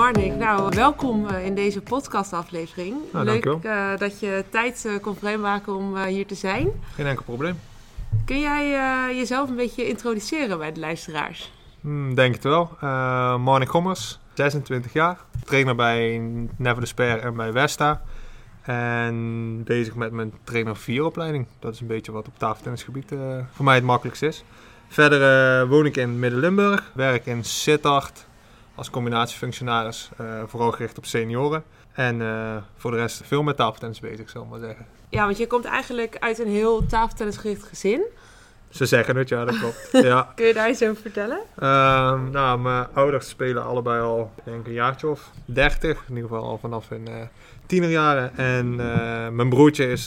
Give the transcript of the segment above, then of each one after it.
Marnik, nou welkom eh, in deze podcastaflevering. Nou, Leuk eh, dat je tijd eh, kon vrijmaken om hier te zijn. Geen enkel probleem. Kun jij jezelf een beetje introduceren bij de luisteraars? Hmm, denk het wel. Marnik Gommers, 26 jaar. Trainer bij Never de Sper en bij Westa. En bezig met mijn trainer 4 opleiding. Dat is een beetje wat op tafeltennisgebied voor mij het makkelijkste is. Verder woon ik in Midden-Limburg. Werk in Sittard als combinatiefunctionaris. eh, vooral gericht op senioren. En eh, voor de rest veel met tafeltennis bezig, zal ik maar zeggen. Ja, want je komt eigenlijk uit een heel tafeltennisgericht gezin. Ze zeggen het, ja, dat klopt. ja. Kun je daar iets over vertellen? Ehm, nou, mijn ouders spelen allebei al, denk ik, een jaartje of 30. In ieder geval al vanaf hun eh tienerjaren. En mijn broertje is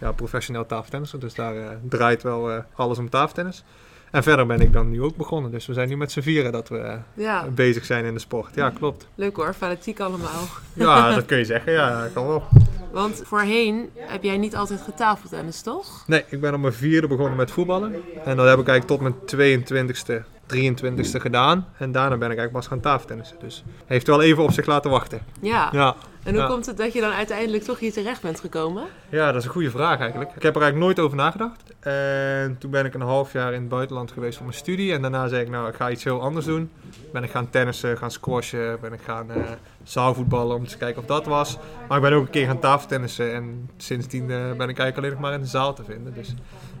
ja, professioneel tafeltennisser. Dus daar draait wel alles om tafeltennis. En verder ben ik dan nu ook begonnen. Dus we zijn nu met z'n vieren dat we eh, Ja, bezig zijn in de sport. Ja, klopt. leuk hoor, fanatiek allemaal. Ja, dat kun je zeggen. Ja, kan wel. Want voorheen heb jij niet altijd getafeltennis, toch? Nee, ik ben op mijn vierde begonnen met voetballen. En dat heb ik eigenlijk tot mijn 22e, 23e gedaan. En daarna ben ik eigenlijk pas gaan tafeltennissen. Dus heeft wel even op zich laten wachten. Ja. Ja. En hoe Ja. komt het dat je dan uiteindelijk toch hier terecht bent gekomen? Ja, dat is een goede vraag eigenlijk. Ik heb er eigenlijk nooit over nagedacht. En toen ben ik een half jaar in het buitenland geweest voor mijn studie. En daarna zei ik, nou, ik ga iets heel anders doen. Ben ik gaan tennissen, gaan squashen, ben ik gaan eh zaalvoetballen om te kijken of dat was. Maar ik ben ook een keer gaan tafeltennissen. En sindsdien eh, ben ik eigenlijk alleen nog maar in de zaal te vinden. Dus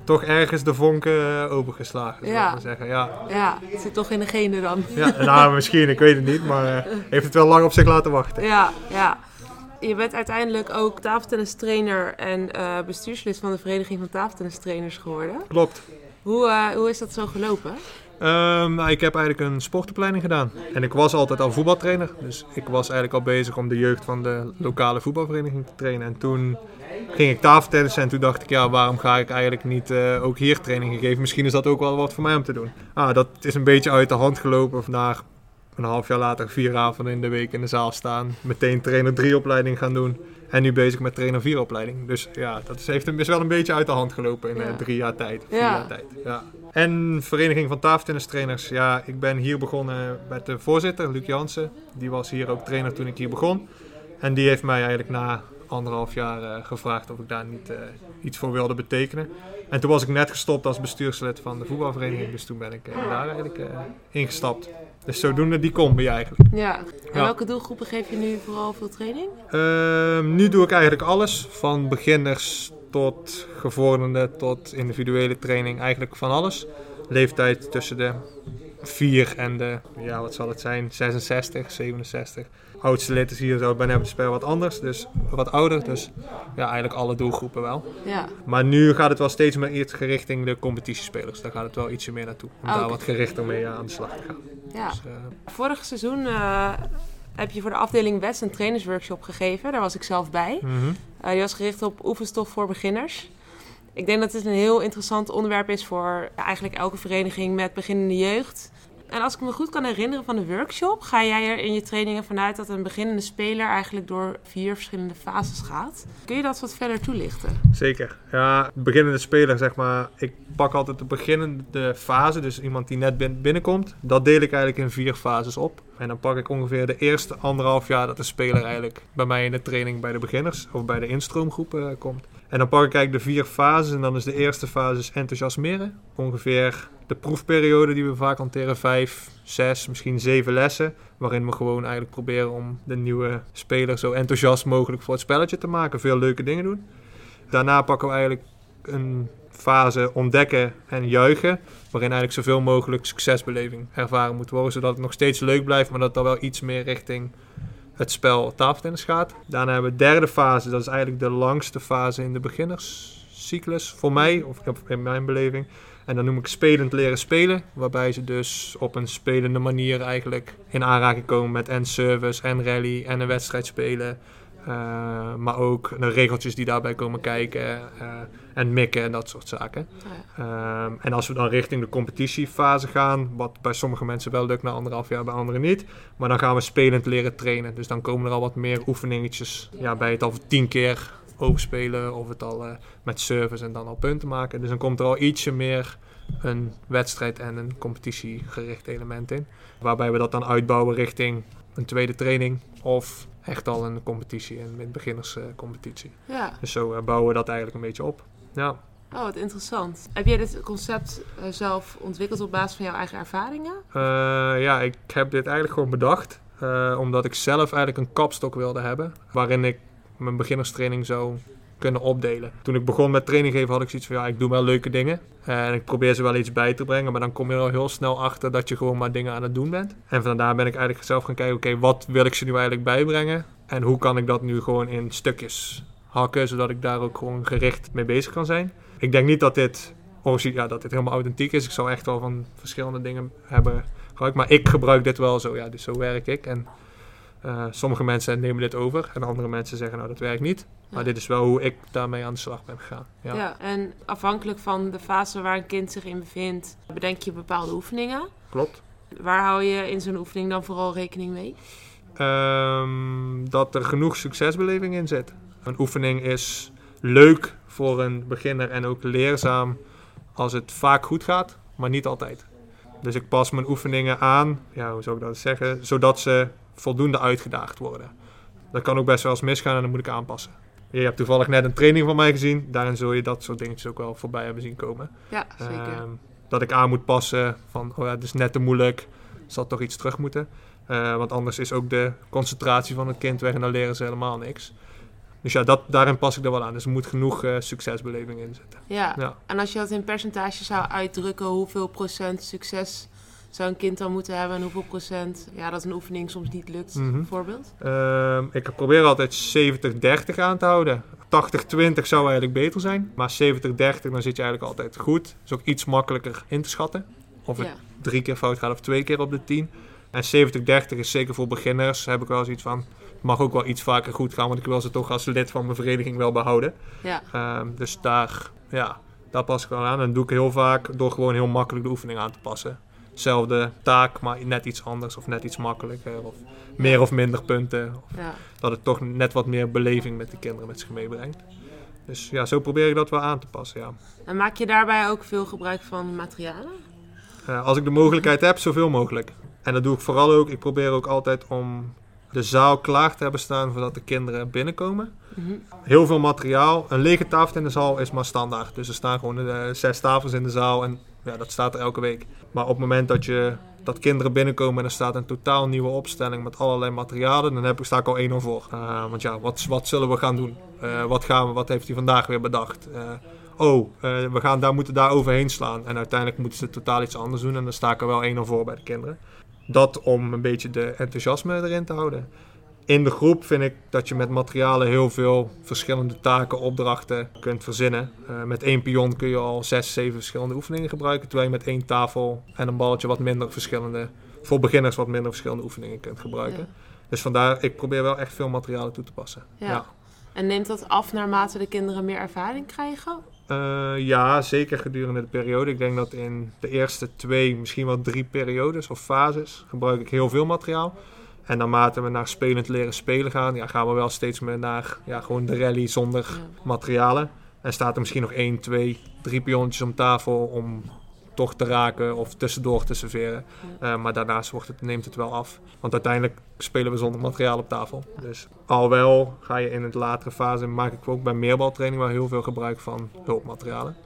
toch ergens de vonken eh, opengeslagen, zou Ja. ik maar zeggen. Ja. Ja, het zit toch in de genen dan. ja, nou, misschien, ik weet het niet. Maar heeft het wel lang op zich laten wachten. Ja, ja. Je bent uiteindelijk ook tafeltennistrainer en eh, bestuurslid van de Vereniging van Tafeltennistrainers geworden. Klopt. Hoe, eh, hoe is dat zo gelopen? Ehm, nou, ik heb eigenlijk een sportopleiding gedaan. En ik was altijd al voetbaltrainer. Dus ik was eigenlijk al bezig om de jeugd van de lokale voetbalvereniging te trainen. En toen ging ik tafeltennissen en toen dacht ik, ja, waarom ga ik eigenlijk niet eh, ook hier trainingen geven? Misschien is dat ook wel wat voor mij om te doen. Ah, dat is een beetje uit de hand gelopen. Na een half jaar later vier avonden in de week in de zaal staan. Meteen trainer 3 opleiding gaan doen. En nu bezig met trainer 4 opleiding. Dus ja, dat is, heeft, is wel een beetje uit de hand gelopen in eh, drie jaar tijd. Vier Ja. jaar tijd. Ja. En Vereniging van Tafeltennistrainers. Ja, ik ben hier begonnen met de voorzitter, Luc Jansen. Die was hier ook trainer toen ik hier begon. En die heeft mij eigenlijk na anderhalf jaar eh, gevraagd of ik daar niet eh, iets voor wilde betekenen. En toen was ik net gestopt als bestuurslid van de voetbalvereniging. Dus toen ben ik eh, daar eigenlijk eh, ingestapt. Dus zodoende die combi eigenlijk. Ja. En Ja. welke doelgroepen geef je nu vooral veel training? Ehm, nu doe ik eigenlijk alles. Van beginners tot gevorderde tot individuele training. Eigenlijk van alles. Leeftijd tussen de 4 en de, ja wat zal het zijn, 66, 67. Oudste lid is hier zo bij Never Spel wat anders. Dus wat ouder. Dus ja, eigenlijk alle doelgroepen wel. Ja. Maar nu gaat het wel steeds meer iets richting de competitiespelers. Daar gaat het wel ietsje meer naartoe. Om Ah, daar wat gerichter mee aan de slag te gaan. ja. Dus, eh, Vorig seizoen eh, heb je voor de afdeling West een trainersworkshop gegeven. Daar was ik zelf bij. Eh, die was gericht op oefenstof voor beginners. Ik denk dat het een heel interessant onderwerp is voor eigenlijk elke vereniging met beginnende jeugd. En als ik me goed kan herinneren van de workshop, ga jij er in je trainingen vanuit dat een beginnende speler eigenlijk door vier verschillende fases gaat. Kun je dat wat verder toelichten? Zeker. Ja, beginnende speler, zeg maar. Ik pak altijd de beginnende fase, dus iemand die net bin- binnenkomt. Dat deel ik eigenlijk in vier fases op. En dan pak ik ongeveer de eerste anderhalf jaar dat de speler eigenlijk bij mij in de training bij de beginners of bij de instroomgroep eh, komt. En dan pak ik eigenlijk de vier fases en dan is de eerste fase enthousiasmeren. Ongeveer de proefperiode die we vaak hanteren, vijf, zes, misschien zeven lessen. Waarin we gewoon eigenlijk proberen om de nieuwe speler zo enthousiast mogelijk voor het spelletje te maken. Veel leuke dingen doen. Daarna pakken we eigenlijk een fase ontdekken en juichen. Waarin eigenlijk zoveel mogelijk succesbeleving ervaren moet worden. Zodat het nog steeds leuk blijft, maar dat er wel iets meer richting het spel tafeltennis gaat. Daarna hebben we de derde fase. Dat is eigenlijk de langste fase in de beginnerscyclus. Voor mij, of in mijn beleving. En dan noem ik spelend leren spelen. Waarbij ze dus op een spelende manier eigenlijk in aanraking komen met en service en rally en een wedstrijd spelen. Uh, maar ook de regeltjes die daarbij komen kijken. Uh, en mikken en dat soort zaken. Ja. Um, en als we dan richting de competitiefase gaan, wat bij sommige mensen wel lukt na anderhalf jaar, bij anderen niet. Maar dan gaan we spelend leren trainen. Dus dan komen er al wat meer oefeningetjes ja, bij het al tien keer overspelen of het al uh, met service en dan al punten maken. Dus dan komt er al ietsje meer een wedstrijd en een competitiegericht element in. Waarbij we dat dan uitbouwen richting een tweede training of echt al een competitie, een beginnerscompetitie. Ja. Dus zo eh, bouwen we dat eigenlijk een beetje op. Ja. Oh, wat interessant. Heb jij dit concept eh, zelf ontwikkeld op basis van jouw eigen ervaringen? Eh, ja, ik heb dit eigenlijk gewoon bedacht. eh, omdat ik zelf eigenlijk een kapstok wilde hebben. Waarin ik mijn beginnerstraining zou kunnen opdelen. Toen ik begon met training geven had ik zoiets van ja, ik doe wel leuke dingen. En ik probeer ze wel iets bij te brengen. Maar dan kom je al heel snel achter dat je gewoon maar dingen aan het doen bent. En vandaar ben ik eigenlijk zelf gaan kijken, oké, wat wil ik ze nu eigenlijk bijbrengen? En hoe kan ik dat nu gewoon in stukjes hakken, zodat ik daar ook gewoon gericht mee bezig kan zijn. Ik denk niet dat dit, ja, dat dit helemaal authentiek is. Ik zou echt wel van verschillende dingen hebben gebruikt. Maar ik gebruik dit wel zo, ja, dus zo werk ik. En eh, sommige mensen nemen dit over en andere mensen zeggen nou dat werkt niet. Maar dit is wel hoe ik daarmee aan de slag ben gegaan. Ja. Ja. En afhankelijk van de fase waar een kind zich in bevindt, bedenk je bepaalde oefeningen. Klopt. Waar hou je in zo'n oefening dan vooral rekening mee? Ehm, dat er genoeg succesbeleving in zit. Een oefening is leuk voor een beginner en ook leerzaam als het vaak goed gaat, maar niet altijd. Dus ik pas mijn oefeningen aan, ja, hoe zou ik dat zeggen, zodat ze voldoende uitgedaagd worden. Dat kan ook best wel eens misgaan en dan moet ik aanpassen. Je hebt toevallig net een training van mij gezien, daarin zul je dat soort dingetjes ook wel voorbij hebben zien komen. Ja, zeker. Ehm, dat ik aan moet passen van, oh ja, het is net te moeilijk, zal toch iets terug moeten. Eh, want anders is ook de concentratie van het kind weg en dan leren ze helemaal niks. Dus ja, dat, daarin pas ik er wel aan. Dus er moet genoeg eh, succesbeleving in zitten. ja. Ja. En als je dat in percentage zou uitdrukken, hoeveel procent succes zou een kind dan moeten hebben en hoeveel procent ja, dat een oefening soms niet lukt, Mhm. bijvoorbeeld? Ehm, ik probeer altijd 70-30 aan te houden. 80-20 zou eigenlijk beter zijn. Maar 70-30 dan zit je eigenlijk altijd goed. is ook iets makkelijker in te schatten. Of het Ja. drie keer fout gaat of twee keer op de 10. En 70-30 is zeker voor beginners. Heb ik wel zoiets van. Het mag ook wel iets vaker goed gaan. Want ik wil ze toch als lid van mijn vereniging wel behouden. Ja. Ehm, dus daar, ja, daar pas ik wel aan. En dat doe ik heel vaak door gewoon heel makkelijk de oefening aan te passen. Zelfde taak, maar net iets anders of net iets makkelijker. Of meer of minder punten. Of ja. dat het toch net wat meer beleving met de kinderen met zich meebrengt. Dus ja, zo probeer ik dat wel aan te passen, ja. En maak je daarbij ook veel gebruik van materialen? Eh, als ik de mogelijkheid heb, zoveel mogelijk. En dat doe ik vooral ook. Ik probeer ook altijd om de zaal klaar te hebben staan voordat de kinderen binnenkomen. Mhm. Heel veel materiaal. Een lege tafel in de zaal is maar standaard. Dus er staan gewoon eh, zes tafels in de zaal en ja, dat staat er elke week. Maar op het moment dat, je, dat kinderen binnenkomen en er staat een totaal nieuwe opstelling met allerlei materialen, dan heb ik, sta ik al 1-0 voor. Eh, want ja, wat, wat zullen we gaan doen? Eh, wat, gaan we, wat heeft hij vandaag weer bedacht? Eh, oh, we gaan daar, moeten daar overheen slaan. En uiteindelijk moeten ze totaal iets anders doen en dan sta ik er wel 1-0 voor bij de kinderen. Dat om een beetje de enthousiasme erin te houden. In de groep vind ik dat je met materialen heel veel verschillende taken, opdrachten kunt verzinnen. Eh, met één pion kun je al zes, zeven verschillende oefeningen gebruiken. Terwijl je met één tafel en een balletje wat minder verschillende, voor beginners wat minder verschillende oefeningen kunt gebruiken. Ja. Dus vandaar, ik probeer wel echt veel materialen toe te passen. Ja. En neemt dat af naarmate de kinderen meer ervaring krijgen? Eh, ja, zeker gedurende de periode. Ik denk dat in de eerste twee, misschien wel drie periodes of fases gebruik ik heel veel materiaal. En naarmate we naar spelend leren spelen gaan, ja, gaan we wel steeds meer naar ja, gewoon de rally zonder Ja. materialen. En staat er misschien nog één, twee, drie pionnetjes om tafel om toch te raken of tussendoor te serveren. Eh, maar daarnaast wordt het, neemt het wel af. Want uiteindelijk spelen we zonder materiaal op tafel. Dus al wel ga je in het latere fase, maak ik ook bij meerbaltraining wel heel veel gebruik van hulpmaterialen.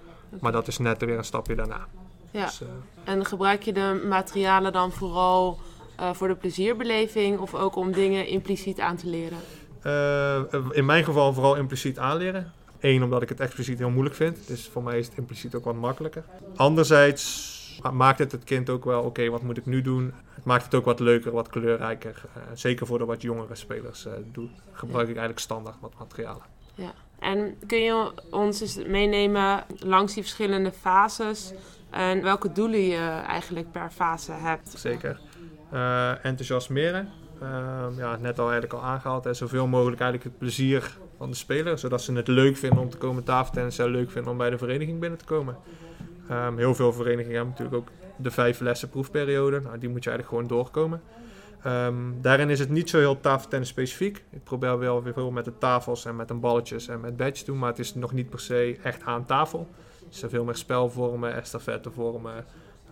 Maar dat is net weer een stapje daarna. Ja. Dus, eh, En gebruik je de materialen dan vooral eh, voor de plezierbeleving of ook om dingen impliciet aan te leren? eh, in mijn geval vooral impliciet aanleren. Eén, omdat ik het expliciet heel moeilijk vind. Dus voor mij is het impliciet ook wat makkelijker. Anderzijds maakt het het kind ook wel, oké, wat moet ik nu doen? Het maakt het ook wat leuker, wat kleurrijker. Eh, zeker voor de wat jongere spelers doe, gebruik ik eigenlijk standaard wat materialen. En kun je ons eens meenemen langs die verschillende fases en welke doelen je eigenlijk per fase hebt? Zeker. Eh, enthousiasmeren. Ehm, ja, net al eigenlijk al aangehaald. Hè. Zoveel mogelijk eigenlijk het plezier van de speler. Zodat ze het leuk vinden om te komen tafeltennissen. En leuk vinden om bij de vereniging binnen te komen. Ehm, heel veel verenigingen hebben natuurlijk ook de vijf lessen proefperiode. Nou, die moet je eigenlijk gewoon doorkomen. Ehm, daarin is het niet zo heel tafeltennis specifiek. Ik probeer wel weer veel met de tafels en met een balletjes en met badges te doen. Maar het is nog niet per se echt aan tafel. Ze veel meer spelvormen, estafettevormen.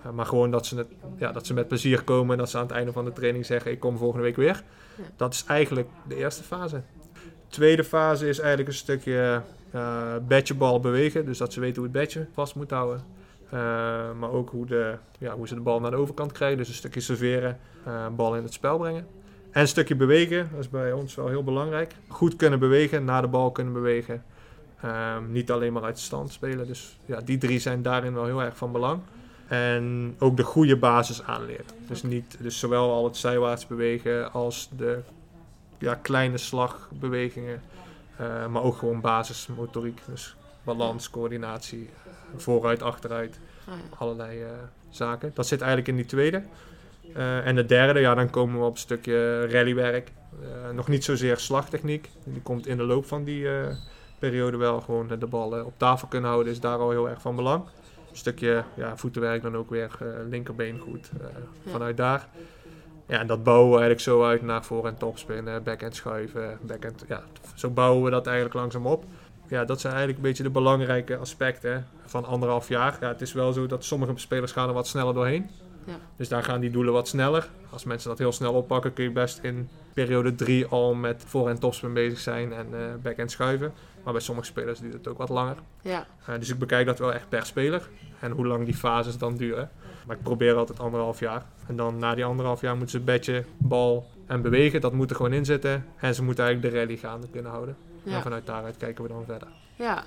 Uh, maar gewoon dat ze, het, ja, dat ze met plezier komen en dat ze aan het einde van de training zeggen: Ik kom volgende week weer. Ja. Dat is eigenlijk de eerste fase. De tweede fase is eigenlijk een stukje uh, bewegen. Dus dat ze weten hoe het bedje vast moet houden. Uh, maar ook hoe, de, ja, hoe ze de bal naar de overkant krijgen. Dus een stukje serveren, bal in het spel brengen. En een stukje bewegen, dat is bij ons wel heel belangrijk. Goed kunnen bewegen, naar de bal kunnen bewegen. Um, niet alleen maar uit stand spelen. Dus ja, die drie zijn daarin wel heel erg van belang. En ook de goede basis aanleren. Dus, niet, dus zowel al het zijwaarts bewegen als de ja, kleine slagbewegingen. Uh, maar ook gewoon basismotoriek. Dus balans, coördinatie, vooruit, achteruit. Oh ja. Allerlei uh, zaken. Dat zit eigenlijk in die tweede. Uh, en de derde, ja, dan komen we op een stukje rallywerk. Nog niet zozeer slagtechniek. Die komt in de loop van die periode wel. Gewoon de bal op tafel kunnen houden is daar al heel erg van belang. Stukje ja, voetenwerk dan ook weer linkerbeen goed Ja. vanuit daar. Ja, en dat bouwen we eigenlijk zo uit naar voor- en topspinnen, backhand schuiven, backhand. Ja, zo bouwen we dat eigenlijk langzaam op. Ja, dat zijn eigenlijk een beetje de belangrijke aspecten van anderhalf jaar. Ja, het is wel zo dat sommige spelers gaan er wat sneller doorheen. Ja. Dus daar gaan die doelen wat sneller. Als mensen dat heel snel oppakken, kun je best in periode 3 al met voor- en topspin bezig zijn en uh, backhand schuiven. Maar bij sommige spelers duurt het ook wat langer. Ja. Uh, dus ik bekijk dat wel echt per speler en hoe lang die fases dan duren. Maar ik probeer altijd anderhalf jaar. En dan na die anderhalf jaar moeten ze bedje, bal en bewegen. Dat moet er gewoon in zitten. En ze moeten eigenlijk de rally gaande kunnen houden. Ja. En vanuit daaruit kijken we dan verder. Ja,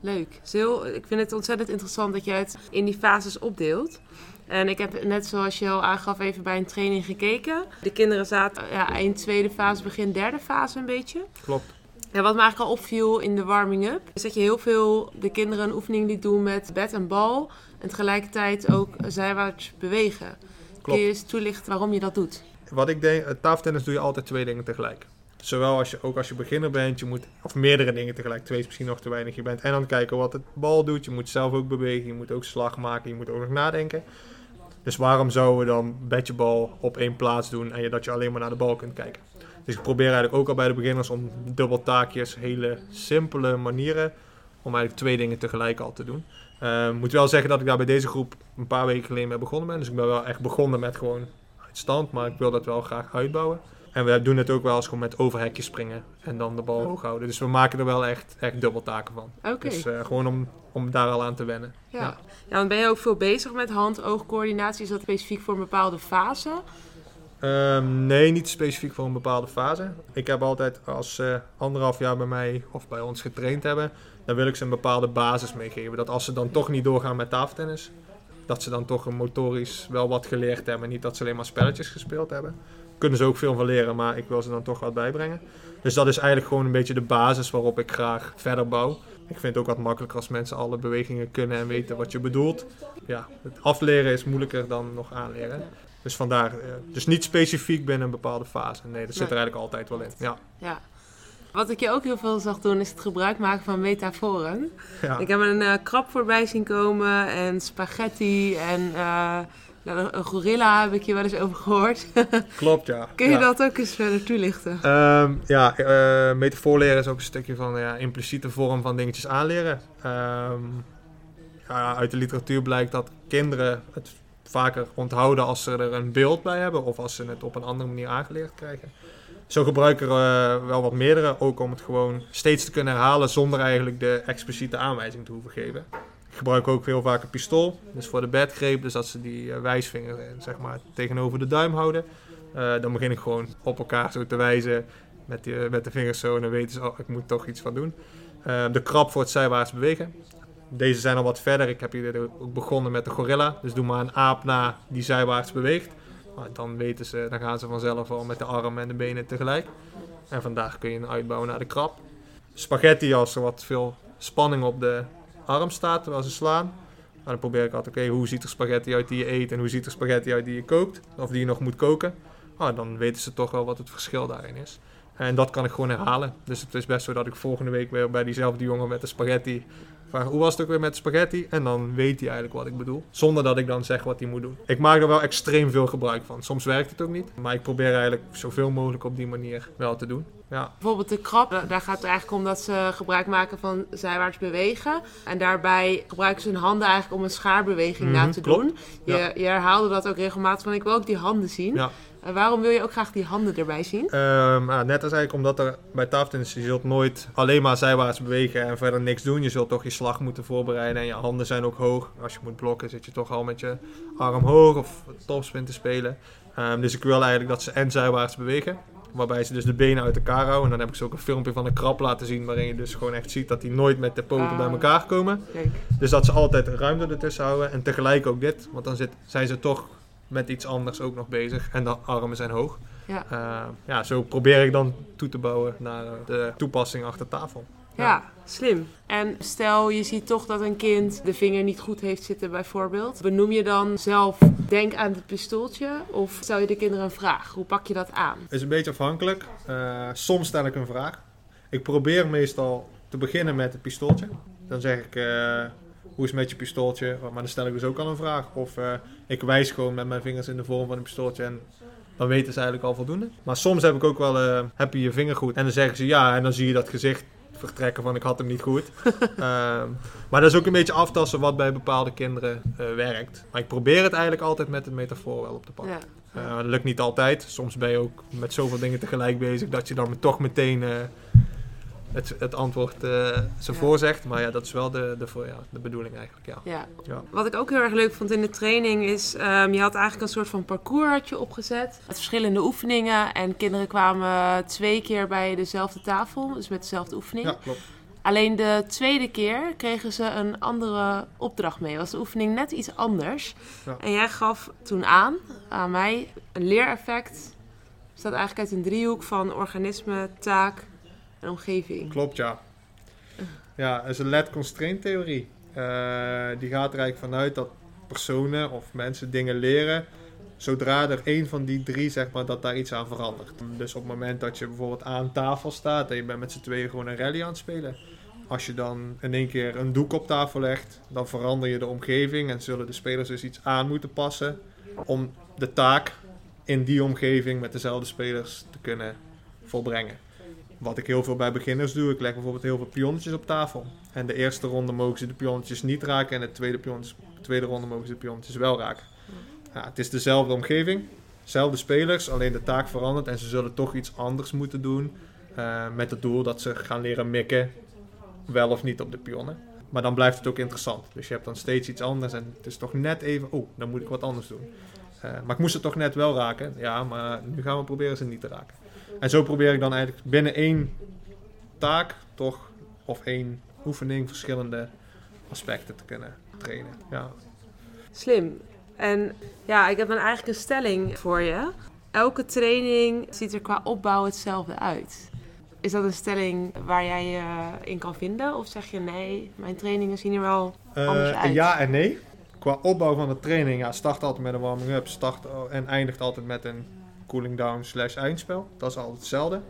leuk. Heel, ik vind het ontzettend interessant dat je het in die fases opdeelt. En ik heb net zoals je al aangaf even bij een training gekeken. De kinderen zaten ja, eind tweede fase, begin derde fase een beetje. Klopt. Ja, wat me eigenlijk al opviel in de warming-up, is dat je heel veel de kinderen een oefening liet doen met bed en bal. En tegelijkertijd ook zijwaarts bewegen. Kun Klopt. je eens toelichten waarom je dat doet? Wat ik denk, tafeltennis doe je altijd twee dingen tegelijk. Zowel als je, ook als je beginner bent, je moet, of meerdere dingen tegelijk, twee is misschien nog te weinig. Je bent en aan het kijken wat het bal doet, je moet zelf ook bewegen, je moet ook slag maken, je moet ook nog nadenken. Dus waarom zouden we dan bedjebal op één plaats doen en je, dat je alleen maar naar de bal kunt kijken? Dus ik probeer eigenlijk ook al bij de beginners om dubbeltaakjes, hele simpele manieren, om eigenlijk twee dingen tegelijk al te doen. Uh, moet wel zeggen dat ik daar bij deze groep een paar weken geleden mee begonnen ben. Dus ik ben wel echt begonnen met gewoon uit stand, maar ik wil dat wel graag uitbouwen. En we doen het ook wel eens gewoon met overhekjes springen en dan de bal hoog houden. Dus we maken er wel echt, echt dubbeltaken van. Okay. Dus uh, gewoon om, om daar al aan te wennen. Ja. ja. ja, dan ben je ook veel bezig met hand-oogcoördinatie. Is dat specifiek voor een bepaalde fase? Um, nee, niet specifiek voor een bepaalde fase. Ik heb altijd als ze uh, anderhalf jaar bij mij of bij ons getraind hebben, dan wil ik ze een bepaalde basis meegeven. Dat als ze dan toch niet doorgaan met tafeltennis, dat ze dan toch een motorisch wel wat geleerd hebben. Niet dat ze alleen maar spelletjes gespeeld hebben. Kunnen ze ook veel van leren, maar ik wil ze dan toch wat bijbrengen. Dus dat is eigenlijk gewoon een beetje de basis waarop ik graag verder bouw. Ik vind het ook wat makkelijker als mensen alle bewegingen kunnen en weten wat je bedoelt. Ja, het afleren is moeilijker dan nog aanleren. Dus vandaar, dus niet specifiek binnen een bepaalde fase. Nee, dat zit er eigenlijk altijd wel in. Ja. ja. Wat ik je ook heel veel zag doen, is het gebruik maken van metaforen. Ja. Ik heb een uh, krab voorbij zien komen en spaghetti en uh, nou, een gorilla heb ik je wel eens over gehoord. Klopt, ja. Kun je ja. dat ook eens verder toelichten? Um, ja, uh, metafoor leren is ook een stukje van ja, impliciete vorm van dingetjes aanleren. Um, ja, uit de literatuur blijkt dat kinderen het vaker onthouden als ze er een beeld bij hebben of als ze het op een andere manier aangeleerd krijgen. Zo gebruik ik er uh, wel wat meerdere, ook om het gewoon steeds te kunnen herhalen zonder eigenlijk de expliciete aanwijzing te hoeven geven. Ik gebruik ook heel vaak een pistool, dus voor de bedgreep, dus dat ze die uh, wijsvinger uh, zeg maar, tegenover de duim houden. Dan begin ik gewoon op elkaar zo te wijzen met, die, met de vingers zo en dan weten ze, oh, ik moet toch iets van doen. de krab voor het zijwaarts bewegen. Deze zijn al wat verder. Ik heb hier ook begonnen met de gorilla. Dus doe maar een aap na die zijwaarts beweegt. Maar dan weten ze, dan gaan ze vanzelf al met de armen en de benen tegelijk. En vandaag kun je een uitbouwen naar de krab. Spaghetti als er wat veel spanning op de arm staat terwijl ze slaan. Maar dan probeer ik altijd, oké, hoe ziet er spaghetti uit die je eet en hoe ziet er spaghetti uit die je kookt? Of die je nog moet koken. Oh, dan weten ze toch wel wat het verschil daarin is. En dat kan ik gewoon herhalen. Dus het is best zo dat ik volgende week weer bij diezelfde jongen met de spaghetti vraag hoe was het ook weer met de spaghetti? En dan weet hij eigenlijk wat ik bedoel. Zonder dat ik dan zeg wat hij moet doen. Ik maak er wel extreem veel gebruik van. Soms werkt het ook niet. Maar ik probeer eigenlijk zoveel mogelijk op die manier wel te doen. Ja, Bijvoorbeeld de krab, daar gaat het eigenlijk om dat ze gebruik maken van zijwaarts bewegen. En daarbij gebruiken ze hun handen eigenlijk om een schaarbeweging na Mhm, te klopt. doen. Je, Ja. je herhaalde dat ook regelmatig van ik wil ook die handen zien. ja. En waarom wil je ook graag die handen erbij zien? Ehm, ja, net als eigenlijk omdat er bij tafeltennis, je zult nooit alleen maar zijwaarts bewegen en verder niks doen. Je zult toch je slag moeten voorbereiden en je handen zijn ook hoog. Als je moet blokken zit je toch al met je arm hoog of topspin te spelen. Ehm, dus ik wil eigenlijk dat ze en zijwaarts bewegen. Waarbij ze dus de benen uit elkaar houden. En dan heb ik ze ook een filmpje van een krab laten zien. Waarin je dus gewoon echt ziet dat die nooit met de poten Ah. bij elkaar komen. Kijk. Dus dat ze altijd ruimte ertussen houden. En tegelijk ook dit. Want dan zit, zijn ze toch met iets anders ook nog bezig. En de armen zijn hoog. Ja. Eh, ja, zo probeer ik dan toe te bouwen naar de toepassing achter tafel. Ja, slim. En stel je ziet toch dat een kind de vinger niet goed heeft zitten bijvoorbeeld. Benoem je dan zelf, denk aan het pistooltje of stel je de kinderen een vraag? Hoe pak je dat aan? is een beetje afhankelijk. Eh, soms stel ik een vraag. Ik probeer meestal te beginnen met het pistooltje. Dan zeg ik, eh, hoe is het met je pistooltje? Maar dan stel ik dus ook al een vraag. Of eh, ik wijs gewoon met mijn vingers in de vorm van een pistooltje en dan weten ze eigenlijk al voldoende. Maar soms heb ik ook wel, eh, heb je je vinger goed? En dan zeggen ze ja en dan zie je dat gezicht vertrekken van ik had hem niet goed. Ehm, maar dat is ook een beetje aftasten wat bij bepaalde kinderen eh, werkt. Maar ik probeer het eigenlijk altijd met een metafoor wel op te pakken. Ja. Dat lukt niet altijd. Soms ben je ook met zoveel dingen tegelijk bezig dat je dan toch meteen het, het antwoord eh zo Ja. voorzegt. Maar ja, dat is wel de, de, voor, ja, de bedoeling eigenlijk. Ja. Ja. Ja. Wat ik ook heel erg leuk vond in de training is, ehm, je had eigenlijk een soort van parcours had je opgezet. Met verschillende oefeningen en kinderen kwamen twee keer bij dezelfde tafel, dus met dezelfde oefening. ja, klopt. Alleen de tweede keer kregen ze een andere opdracht mee. Was de oefening net iets anders. Ja. En jij gaf toen aan, aan mij, een leereffect. Bestaat eigenlijk uit een driehoek van organisme, taak en omgeving. Klopt, ja. Ja, dat is een LED-constraint theorie. Eh, die gaat er eigenlijk vanuit dat personen of mensen dingen leren zodra er één van die drie, zeg maar, dat daar iets aan verandert. Dus op het moment dat je bijvoorbeeld aan tafel staat en je bent met z'n tweeën gewoon een rally aan het spelen. Als je dan in één keer een doek op tafel legt, dan verander je de omgeving en zullen de spelers dus iets aan moeten passen om de taak in die omgeving met dezelfde spelers te kunnen volbrengen. Wat ik heel veel bij beginners doe, ik leg bijvoorbeeld heel veel pionnetjes op tafel. En de eerste ronde mogen ze de pionnetjes niet raken en de tweede, pionnetjes, de tweede ronde mogen ze de pionnetjes wel raken. Ja, het is dezelfde omgeving, dezelfde spelers, alleen de taak verandert en ze zullen toch iets anders moeten doen. eh, met het doel dat ze gaan leren mikken, wel of niet op de pionnen. Maar dan blijft het ook interessant. Dus je hebt dan steeds iets anders en het is toch net even, oh, dan moet ik wat anders doen. Eh, maar ik moest het toch net wel raken. Ja, maar nu gaan we proberen ze niet te raken. En zo probeer ik dan eigenlijk binnen één taak toch, of één oefening, verschillende aspecten te kunnen trainen. Ja, Slim. En ja, ik heb dan eigenlijk een stelling voor je. Elke training ziet er qua opbouw hetzelfde uit. Is dat een stelling waar jij je in kan vinden? Of zeg je nee, mijn trainingen zien er wel anders Eh, uit? ja en nee. Qua opbouw van de training, ja, start altijd met een warming-up start en eindigt altijd met een cooling down slash eindspel. Dat is altijd hetzelfde.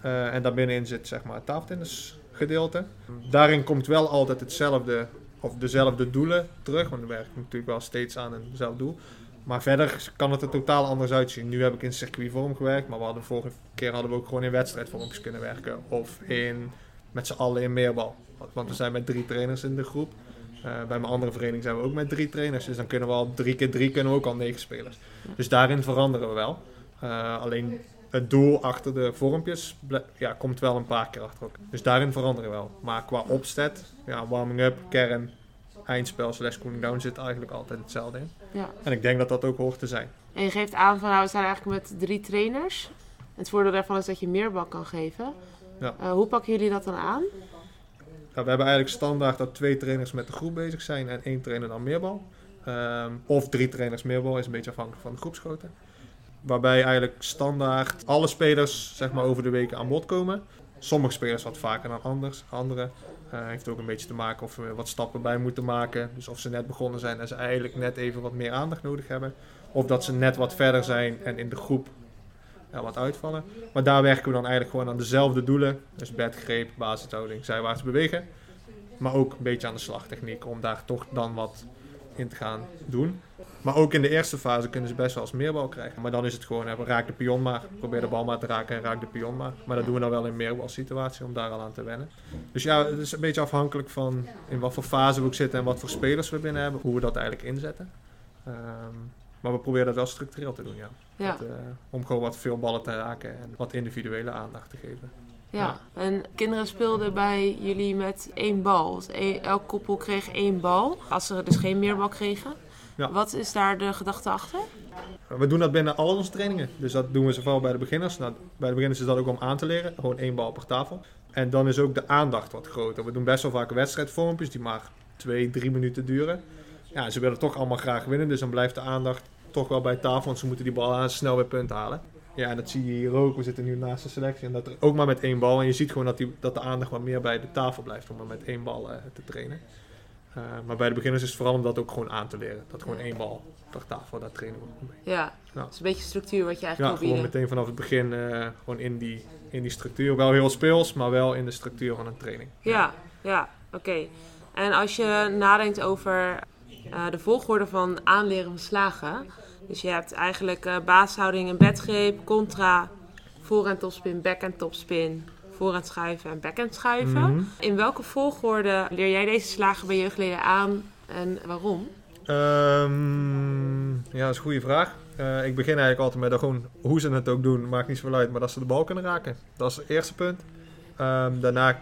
Eh, en daarbinnenin zit zeg maar het tafeltennis gedeelte. Daarin komt wel altijd hetzelfde of dezelfde doelen terug, want dan werk ik natuurlijk wel steeds aan eenzelfde doel. Maar verder kan het er totaal anders uitzien. Nu heb ik in circuitvorm gewerkt, maar we hadden vorige keer hadden we ook gewoon in wedstrijdvormpjes kunnen werken. Of in, met z'n allen in meerbal. Want we zijn met drie trainers in de groep. Eh, bij mijn andere vereniging zijn we ook met drie trainers. Dus dan kunnen we al drie keer drie kunnen we ook al negen spelers. Dus daarin veranderen we wel. Eh, alleen het doel achter de vormpjes ja, komt wel een paar keer achter elkaar. Dus daarin veranderen we wel. Maar qua opzet, ja, warming up, kern, eindspel slash cooling down zit eigenlijk altijd hetzelfde in. Ja. En ik denk dat dat ook hoort te zijn. En je geeft aan van nou, we zijn eigenlijk met drie trainers. Het voordeel daarvan is dat je meer bal kan geven. Ja. Eh, hoe pakken jullie dat dan aan? Ja, we hebben eigenlijk standaard dat twee trainers met de groep bezig zijn en één trainer dan meerbal. Ehm, of drie trainers meerbal, is een beetje afhankelijk van de groepsgrootte. Waarbij eigenlijk standaard alle spelers zeg maar, over de weken aan bod komen. Sommige spelers wat vaker dan anders, andere. eh, heeft ook een beetje te maken of we wat stappen bij moeten maken. Dus of ze net begonnen zijn en ze eigenlijk net even wat meer aandacht nodig hebben. Of dat ze net wat verder zijn en in de groep ja, wat uitvallen. Maar daar werken we dan eigenlijk gewoon aan dezelfde doelen. Dus bedgreep, basishouding, zijwaarts bewegen. Maar ook een beetje aan de slagtechniek om daar toch dan wat in te gaan doen. Maar ook in de eerste fase kunnen ze best wel eens meerbal krijgen. Maar dan is het gewoon, hè, raak de pion maar, probeer de bal maar te raken en raak de pion maar. Maar dat doen we dan wel in meerbal situatie om daar al aan te wennen. Dus ja, het is een beetje afhankelijk van in wat voor fase we ook zitten en wat voor spelers we binnen hebben, hoe we dat eigenlijk inzetten. Ehm, maar we proberen dat wel structureel te doen, ja. Ja. Dat, eh, om gewoon wat veel ballen te raken en wat individuele aandacht te geven. Ja, en kinderen speelden bij jullie met één bal. Dus elk koppel kreeg één bal, als ze dus geen meerbal kregen. Ja. Wat is daar de gedachte achter? We doen dat binnen al onze trainingen. Dus dat doen we zowel bij de beginners. Nou, bij de beginners is dat ook om aan te leren. Gewoon één bal per tafel. En dan is ook de aandacht wat groter. We doen best wel vaak wedstrijdvormpjes die maar twee, drie minuten duren. Ja, ze willen toch allemaal graag winnen. Dus dan blijft de aandacht toch wel bij tafel. Want ze moeten die bal aan snel weer punt halen. Ja, en dat zie je hier ook. We zitten nu naast de selectie. En dat er ook maar met één bal. En je ziet gewoon dat, die, dat de aandacht wat meer bij de tafel blijft. Om maar met één bal eh, te trainen. Uh, maar bij de beginners is het vooral om dat ook gewoon aan te leren. Dat gewoon één bal per tafel, daar trainen we mee. Ja, Ja. dat is een beetje structuur wat je Ja, eigenlijk wil gewoon bieden. meteen vanaf het begin uh, gewoon in die, in die structuur. Wel heel speels, maar wel in de structuur van een training. Ja, ja, oké. En als je nadenkt over uh, de volgorde van aanleren van slagen. Dus je hebt eigenlijk uh, basishouding en bedgreep, contra, voorhand topspin, backhand topspin, voorhand schuiven en backhand schuiven. Mhm. In welke volgorde leer jij deze slagen bij jeugdleden aan en waarom? Um, ja, dat is een goede vraag. Uh, ik begin eigenlijk altijd met gewoon hoe ze het ook doen, maakt niet zoveel uit, maar dat ze de bal kunnen raken. Dat is het eerste punt. Um, daarna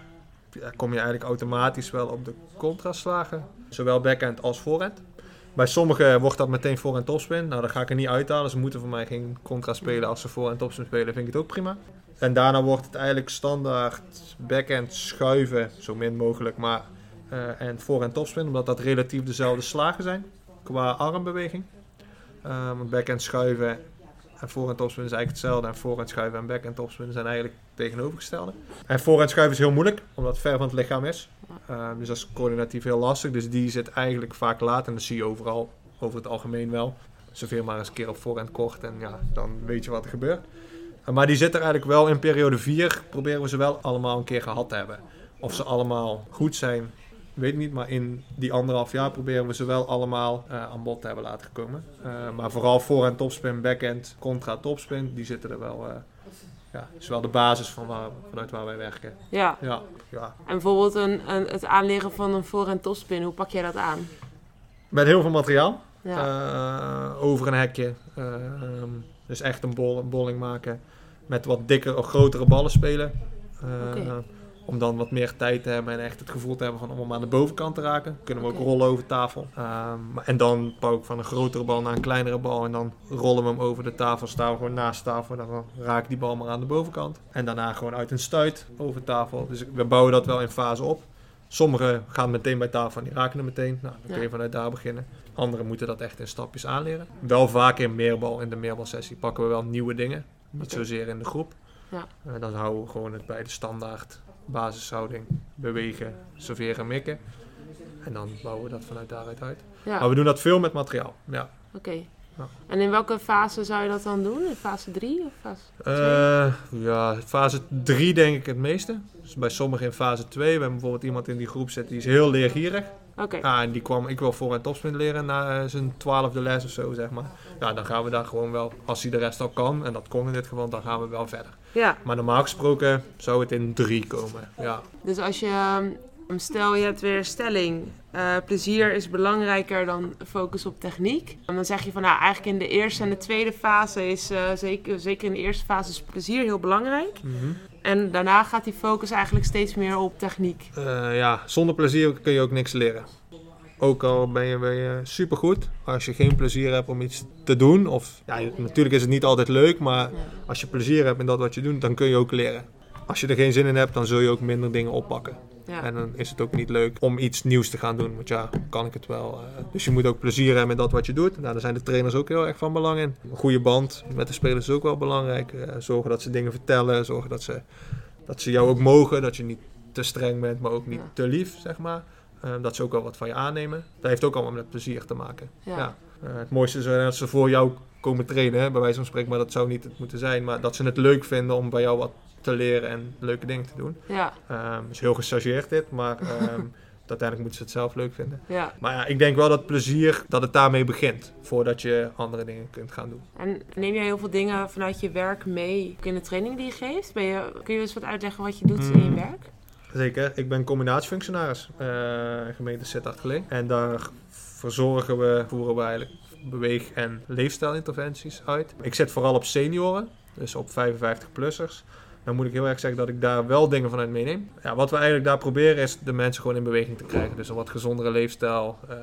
ja, kom je eigenlijk automatisch wel op de contraslagen, zowel backhand als voorhand. Bij sommigen wordt dat meteen voorhand topspin. Nou, dat ga ik er niet uithalen. Ze moeten voor mij geen contra spelen. Als ze voorhand topspin spelen, vind ik het ook prima. En daarna wordt het eigenlijk standaard backhand schuiven, zo min mogelijk, maar uh, en voorhand topspin, omdat dat relatief dezelfde slagen zijn qua armbeweging. Want backhand schuiven en voorhand topspin is eigenlijk hetzelfde. En voorhand schuiven en backhand topspin zijn eigenlijk tegenovergestelde. En voorhand schuiven is heel moeilijk, omdat het ver van het lichaam is. Uh, dus dat is coördinatief heel lastig. Dus die zit eigenlijk vaak laat. En dat zie je overal, over het algemeen wel. Zoveel maar eens een keer op voorhand kort en ja, dan weet je wat er gebeurt. Maar die zit er eigenlijk wel in periode 4. Proberen we ze wel allemaal een keer gehad te hebben. Of ze allemaal goed zijn, weet ik niet, maar in die anderhalf jaar proberen we ze wel allemaal uh, aan bod te hebben laten komen. Uh, maar vooral voorhand topspin, backhand, contra topspin, die zitten er wel. Uh, ja, is wel de basis van waar, vanuit waar wij werken. Ja. Ja, ja. En bijvoorbeeld een, een, het aanleren van een voorhand topspin, hoe pak jij dat aan? Met heel veel materiaal. Ja. over een hekje. Um, dus echt een, bol, een bolling maken. Met wat dikker of grotere ballen spelen. Okay. Om dan wat meer tijd te hebben en echt het gevoel te hebben van om hem aan de bovenkant te raken. Kunnen we ook rollen over tafel. Um, en dan pak ik van een grotere bal naar een kleinere bal. En dan rollen we hem over de tafel. Staan we gewoon naast tafel. Dan raak ik die bal maar aan de bovenkant. En daarna gewoon uit een stuit over tafel. Dus we bouwen dat wel in fase op. Sommigen gaan meteen bij tafel en die raken er meteen. Nou, dan kun je vanuit daar beginnen. Anderen moeten dat echt in stapjes aanleren. Wel vaak in meerbal, in de meerbalsessie pakken we wel nieuwe dingen. Niet okay. zozeer in de groep. Ja. Uh, dan houden we gewoon het bij de standaard basishouding, bewegen, serveren, mikken. En dan bouwen we dat vanuit daaruit uit. Ja. Maar we doen dat veel met materiaal. Ja. Oké. Ja. En in welke fase zou je dat dan doen? In fase 3 of fase 2? Uh, ja, fase 3 denk ik het meeste. Dus bij sommigen in fase 2. We hebben bijvoorbeeld iemand in die groep zitten die is heel leergierig. Oké. Okay. Ja, en die kwam, ik wil voor een topspin leren na uh, zijn twaalfde les of zo, zeg maar. Ja, dan gaan we daar gewoon wel, als hij de rest al kan, en dat kon in dit geval, dan gaan we wel verder. Ja. Maar normaal gesproken zou het in drie komen, ja. Dus als je, um, stel je hebt weer stelling, uh, plezier is belangrijker dan focus op techniek. En dan zeg je van, nou eigenlijk in de eerste en de tweede fase is, uh, zeker, zeker in de eerste fase is plezier heel belangrijk. Mm -hmm. En daarna gaat die focus eigenlijk steeds meer op techniek. Uh, ja, zonder plezier kun je ook niks leren. Ook al ben je, ben je supergoed, als je geen plezier hebt om iets te doen, of ja, natuurlijk is het niet altijd leuk, maar als je plezier hebt in dat wat je doet, dan kun je ook leren. Als je er geen zin in hebt, dan zul je ook minder dingen oppakken. Ja. En dan is het ook niet leuk om iets nieuws te gaan doen. Want ja, kan ik het wel. eh, dus je moet ook plezier hebben in dat wat je doet. Nou, daar zijn de trainers ook heel erg van belang in. Een goede band met de spelers is ook wel belangrijk. Eh, zorgen dat ze dingen vertellen. Zorgen dat ze, dat ze jou ook mogen. Dat je niet te streng bent, maar ook niet Ja. te lief, zeg maar. Eh, dat ze ook wel wat van je aannemen. Dat heeft ook allemaal met plezier te maken. Ja. Ja. Eh, het mooiste is dat ze voor jou komen trainen, hè, bij wijze van spreken. Maar dat zou niet het moeten zijn. Maar dat ze het leuk vinden om bij jou wat te leren en leuke dingen te doen. Ja. Ehm is heel gechargeerd dit, maar ehm, uiteindelijk moeten ze het zelf leuk vinden. Ja. Maar ja, ik denk wel dat plezier, dat het daarmee begint. Voordat je andere dingen kunt gaan doen. En neem je heel veel dingen vanuit je werk mee in de training die je geeft? Ben je, kun je eens wat uitleggen wat je doet in je Mm. werk? Zeker. Ik ben combinatiefunctionaris uh, gemeente Sittard Geleen. En daar verzorgen we, voeren we eigenlijk beweeg- en leefstijlinterventies uit. Ik zit vooral op senioren, dus op 55-plussers. Dan moet ik heel erg zeggen dat ik daar wel dingen vanuit meeneem. Ja, wat we eigenlijk daar proberen is de mensen gewoon in beweging te krijgen. Dus een wat gezondere leefstijl uh,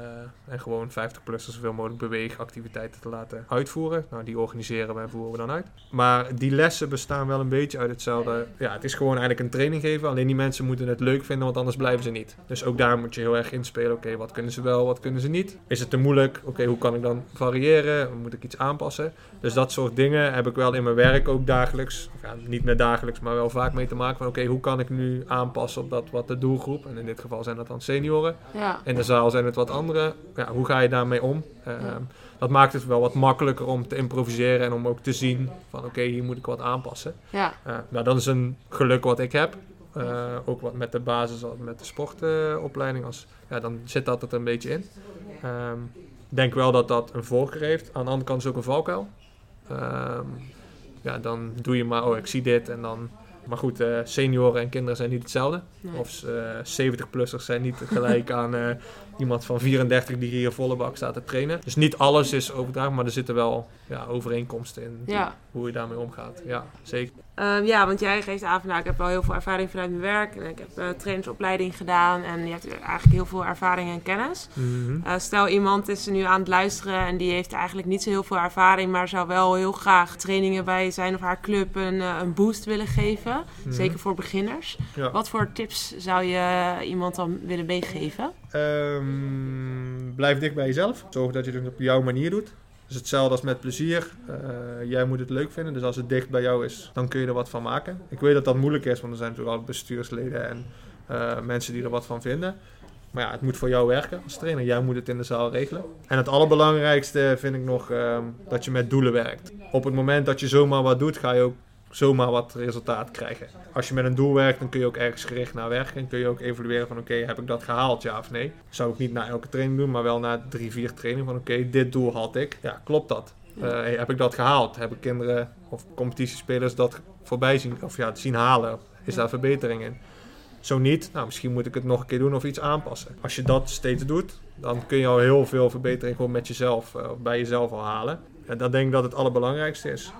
en gewoon 50-plussers zoveel mogelijk beweegactiviteiten te laten uitvoeren. Nou, die organiseren we en voeren we dan uit. Maar die lessen bestaan wel een beetje uit hetzelfde. Ja, het is gewoon eigenlijk een training geven. Alleen die mensen moeten het leuk vinden, want anders blijven ze niet. Dus ook daar moet je heel erg inspelen. Oké, wat kunnen ze wel, wat kunnen ze niet? Is het te moeilijk? Oké, hoe kan ik dan variëren? Moet ik iets aanpassen? Dus dat soort dingen heb ik wel in mijn werk ook dagelijks. Ja, niet meer dagelijks maar wel vaak mee te maken van oké, okay, hoe kan ik nu aanpassen op dat wat de doelgroep, en in dit geval zijn dat dan senioren. Ja. In de zaal zijn het wat andere. Ja, hoe ga je daarmee om? Uh, ja. Dat maakt het wel wat makkelijker om te improviseren en om ook te zien van oké, okay, hier moet ik wat aanpassen. Ja. Uh, nou, dat is een geluk wat ik heb. Uh, ook wat met de basis, met de sportopleiding. als, ja, dan zit dat er een beetje in. Um, ik denk wel dat dat een voorkeur heeft. Aan de andere kant is ook een valkuil. Um, ja, dan doe je maar, oh, ik zie dit en dan... Maar goed, uh, senioren en kinderen zijn niet hetzelfde. Nee. Of uh, 70-plussers zijn niet gelijk aan uh, iemand van 34 die hier volle bak staat te trainen. Dus niet alles is overdragen, maar er zitten wel ja, overeenkomsten in ja. hoe je daarmee omgaat. Ja, zeker. Um, ja, want jij geeft aan van nou, ik heb wel heel veel ervaring vanuit mijn werk. En ik heb uh, trainersopleiding gedaan en je hebt eigenlijk heel veel ervaring en kennis. Mm -hmm. uh, stel iemand is er nu aan het luisteren en die heeft eigenlijk niet zo heel veel ervaring, maar zou wel heel graag trainingen bij zijn of haar club een, uh, een boost willen geven. Mm Mhm. -hmm. Zeker voor beginners. Ja. Wat voor tips zou je iemand dan willen meegeven? Um, blijf dicht bij jezelf. Zorg dat je het op jouw manier doet. Dus hetzelfde als met plezier. Uh, jij moet het leuk vinden. Dus als het dicht bij jou is, dan kun je er wat van maken. Ik weet dat dat moeilijk is, want er zijn natuurlijk al bestuursleden en uh, mensen die er wat van vinden. Maar ja, het moet voor jou werken als trainer. Jij moet het in de zaal regelen. En het allerbelangrijkste vind ik nog uh, dat je met doelen werkt. Op het moment dat je zomaar wat doet, ga je ook zomaar wat resultaat krijgen. Als je met een doel werkt, dan kun je ook ergens gericht naar werken. En kun je ook evalueren van oké, okay, heb ik dat gehaald, ja of nee? Zou ik niet na elke training doen, maar wel na drie, vier trainingen van oké, okay, dit doel had ik. Ja, klopt dat? Uh, hey, heb ik dat gehaald? Hebben kinderen of competitiespelers dat voorbij zien, of ja, zien halen? Is daar verbetering in? Zo niet, nou misschien moet ik het nog een keer doen of iets aanpassen. Als je dat steeds doet, dan kun je al heel veel verbetering gewoon met jezelf, uh, bij jezelf al halen. En dan denk ik dat het allerbelangrijkste is.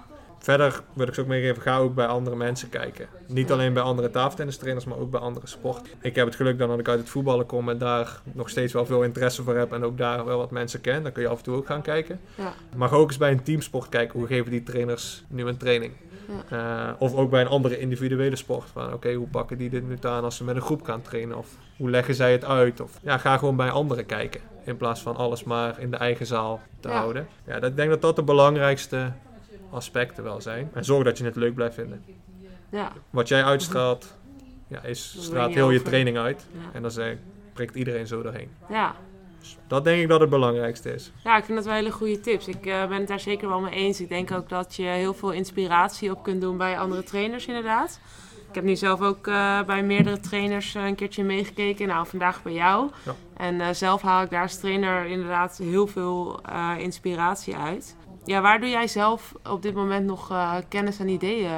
Verder wil ik ze ook meegeven, ga ook bij andere mensen kijken. Niet alleen bij andere tafeltennistrainers, maar ook bij andere sporten. Ik heb het geluk dan dat ik uit het voetballen kom en daar nog steeds wel veel interesse voor heb en ook daar wel wat mensen ken. Dan kun je af en toe ook gaan kijken. Ja. Maar ga ook eens bij een teamsport kijken, hoe geven die trainers nu een training? Ja. Uh, of ook bij een andere individuele sport. Oké, okay, hoe pakken die dit nu aan als ze met een groep gaan trainen? Of hoe leggen zij het uit? Of ja, ga gewoon bij anderen kijken. In plaats van alles maar in de eigen zaal te Ja. houden. Ja, dat, ik denk dat dat de belangrijkste aspecten wel zijn. En zorg dat je het leuk blijft vinden. Ja. Wat jij uitstraalt, ja, is, straalt heel je training uit. Ja. En dan prikt iedereen zo doorheen. ja. Dus dat denk ik dat het belangrijkste is. Ja, ik vind dat wel hele goede tips. Ik eh, ben het daar zeker wel mee eens. Ik denk ook dat je heel veel inspiratie op kunt doen bij andere trainers, inderdaad. Ik heb nu zelf ook eh, bij meerdere trainers eh, een keertje meegekeken. Nou, vandaag bij jou. Ja. En eh, zelf haal ik daar als trainer inderdaad heel veel eh, inspiratie uit. Ja, waar doe jij zelf op dit moment nog eh, kennis en ideeën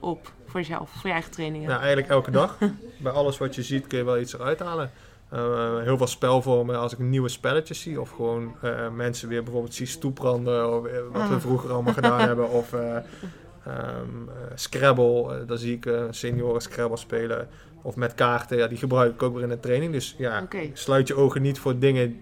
op voor jezelf, voor je eigen trainingen? Ja, eigenlijk elke dag. Bij alles wat je ziet kun je wel iets eruit halen. Uh, heel veel spelvormen als ik nieuwe spelletjes zie. Of gewoon uh, mensen weer bijvoorbeeld zie stoepranden. Of, wat we Ah. vroeger allemaal gedaan hebben. Of um, Scrabble. daar zie ik senioren Scrabble spelen. Of met kaarten. Ja, die gebruik ik ook weer in de training. Dus ja, sluit je ogen niet voor dingen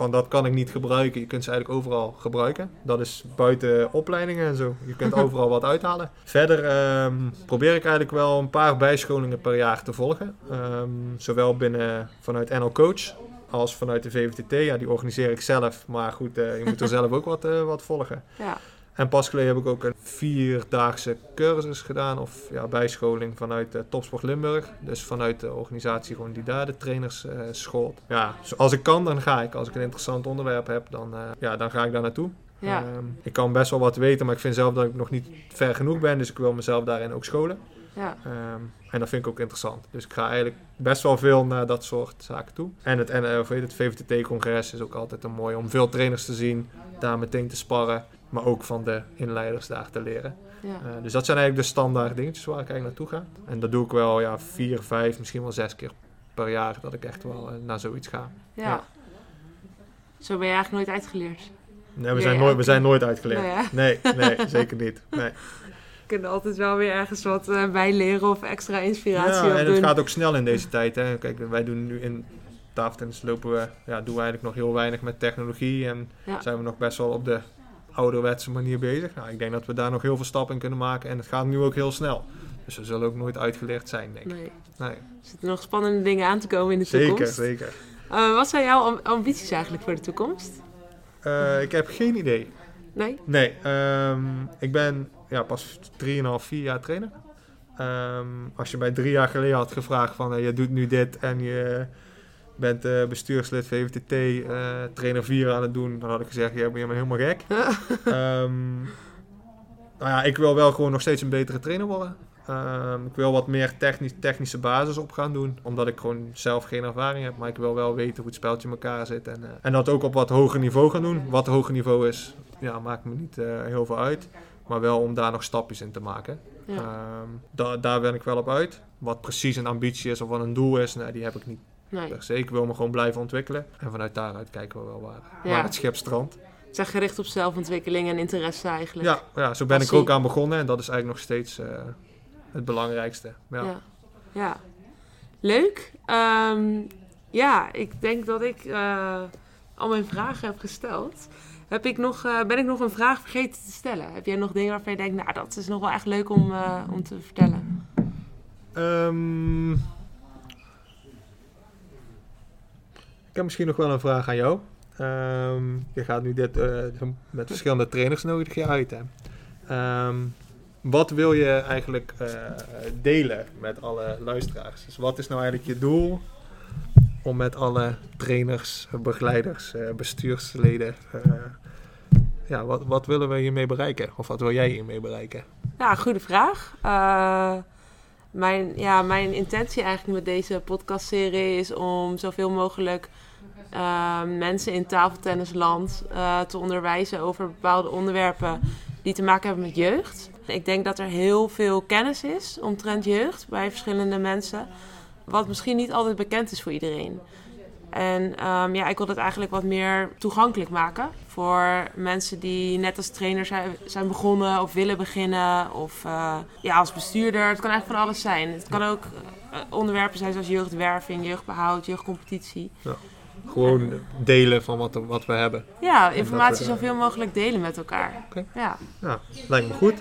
van dat kan ik niet gebruiken. Je kunt ze eigenlijk overal gebruiken. Dat is buiten opleidingen en zo. Je kunt overal wat uithalen. Verder ehm, probeer ik eigenlijk wel een paar bijscholingen per jaar te volgen. Ehm, zowel binnen vanuit NL Coach als vanuit de VVTT. Ja, die organiseer ik zelf. Maar goed, eh, je moet er zelf ook wat, eh, wat volgen. Ja. En pas geleden heb ik ook een vierdaagse cursus gedaan, of ja, bijscholing vanuit uh, Topsport Limburg. Dus vanuit de organisatie gewoon die daar de trainers uh, schoolt. Ja, dus als ik kan, dan ga ik. Als ik een interessant onderwerp heb, dan, uh, ja, dan ga ik daar naartoe. Ja. Um, ik kan best wel wat weten, maar ik vind zelf dat ik nog niet ver genoeg ben. Dus ik wil mezelf daarin ook scholen. Ja. Ehm, en dat vind ik ook interessant. Dus ik ga eigenlijk best wel veel naar dat soort zaken toe. En het, en, het VVTT-congres is ook altijd een mooi om veel trainers te zien, daar meteen te sparren, maar ook van de inleiders daar te leren. Ja. Uh, dus dat zijn eigenlijk de standaard dingetjes waar ik eigenlijk naartoe ga. En dat doe ik wel ja, vier, vijf, misschien wel zes keer per jaar dat ik echt wel uh, naar zoiets ga. ja. Ja. Zo ben je eigenlijk nooit uitgeleerd. Nee, we zijn, nooit, we zijn nooit uitgeleerd. Nou ja. Nee, nee, zeker niet. Nee. We kunnen altijd wel weer ergens wat eh, bij leren of extra inspiratie Ja, en doen. het gaat ook snel in deze tijd. Hè. Kijk, wij doen nu in tafeltennis lopen we, ja, doen we eigenlijk nog heel weinig met technologie. En zijn we nog best wel op de ouderwetse manier bezig. Nou, ik denk dat we daar nog heel veel stappen in kunnen maken. En het gaat nu ook heel snel. Dus we zullen ook nooit uitgeleerd zijn, denk ik. Nee. Nee, Er zitten nog spannende dingen aan te komen in de zeker, toekomst. zeker. Eh, wat zijn jouw am- ambities eigenlijk voor de toekomst? Eh, ik heb geen idee. Nee? Nee, ehm, ik ben ja, pas 3,5, 4 jaar trainer. Ehm, als je mij drie jaar geleden had gevraagd van eh, je doet nu dit en je bent eh, bestuurslid VVTT, eh, trainer 4 aan het doen, dan had ik gezegd, ja, ben je maar helemaal gek. Ehm, nou ja, ik wil wel gewoon nog steeds een betere trainer worden. Ehm, ik wil wat meer technisch, technische basis op gaan doen, omdat ik gewoon zelf geen ervaring heb. Maar ik wil wel weten hoe het speltje in elkaar zit. En, eh, en dat ook op wat hoger niveau gaan doen. Wat hoger niveau is, ja, maakt me niet heel veel uit. Maar wel om daar nog stapjes in te maken. Ja. Ehm, da- daar ben ik wel op uit. Wat precies een ambitie is of wat een doel is, nou, die heb ik niet Nee. per se. Ik wil me gewoon blijven ontwikkelen. En vanuit daaruit kijken we wel waar, Ja. waar het schip strandt. Het echt gericht op zelfontwikkeling en interesse eigenlijk. Ja, ja, zo ben ik ook aan begonnen. En dat is eigenlijk nog steeds eh, het belangrijkste. Ja. Ja. Ja. Leuk. Ehm, ja, ik denk dat ik eh, al mijn vragen heb gesteld. Heb ik nog, eh, ben ik nog een vraag vergeten te stellen? Heb jij nog dingen waarvan je denkt, nou, dat is nog wel echt leuk om, om te vertellen? Ehm, ik heb misschien nog wel een vraag aan jou. Ehm, je gaat nu dit eh, met verschillende trainers nodig je uit. Hè? Ehm, wat wil je eigenlijk eh, delen met alle luisteraars? Dus wat is nou eigenlijk je doel om met alle trainers, begeleiders, eh, bestuursleden... ja, wat, wat willen we hiermee bereiken? Of wat wil jij hiermee bereiken? Ja, goede vraag. Mijn, ja, mijn intentie eigenlijk met deze podcastserie is om zoveel mogelijk eh, mensen in tafeltennisland eh, te onderwijzen over bepaalde onderwerpen die te maken hebben met jeugd. Ik denk dat er heel veel kennis is omtrent jeugd bij verschillende mensen, wat misschien niet altijd bekend is voor iedereen. En ehm, ja, ik wil het eigenlijk wat meer toegankelijk maken voor mensen die net als trainer zijn, zijn begonnen of willen beginnen. Of eh, ja, als bestuurder. Het kan eigenlijk van alles zijn. Het kan ook eh, onderwerpen zijn zoals jeugdwerving, jeugdbehoud, jeugdcompetitie. Gewoon delen van wat, wat we hebben. Ja, informatie eh, zoveel mogelijk delen met elkaar. Oké. Ja, Ja, lijkt me goed.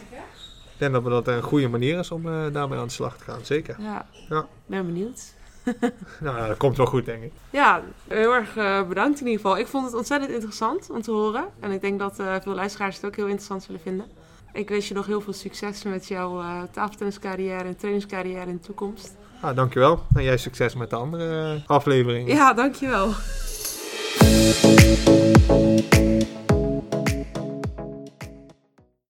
Ik denk dat we dat een goede manier is om eh, daarmee aan de slag te gaan. Zeker. ja. Ja. ben benieuwd. Nou, dat komt wel goed, denk ik. Ja, heel erg eh, bedankt in ieder geval. Ik vond het ontzettend interessant om te horen. En ik denk dat eh, veel luisteraars het ook heel interessant zullen vinden. Ik wens je nog heel veel succes met jouw eh tafeltenniscarrière en trainingscarrière in de toekomst. Ah, dankjewel. En jij succes met de andere afleveringen. Ja, dankjewel.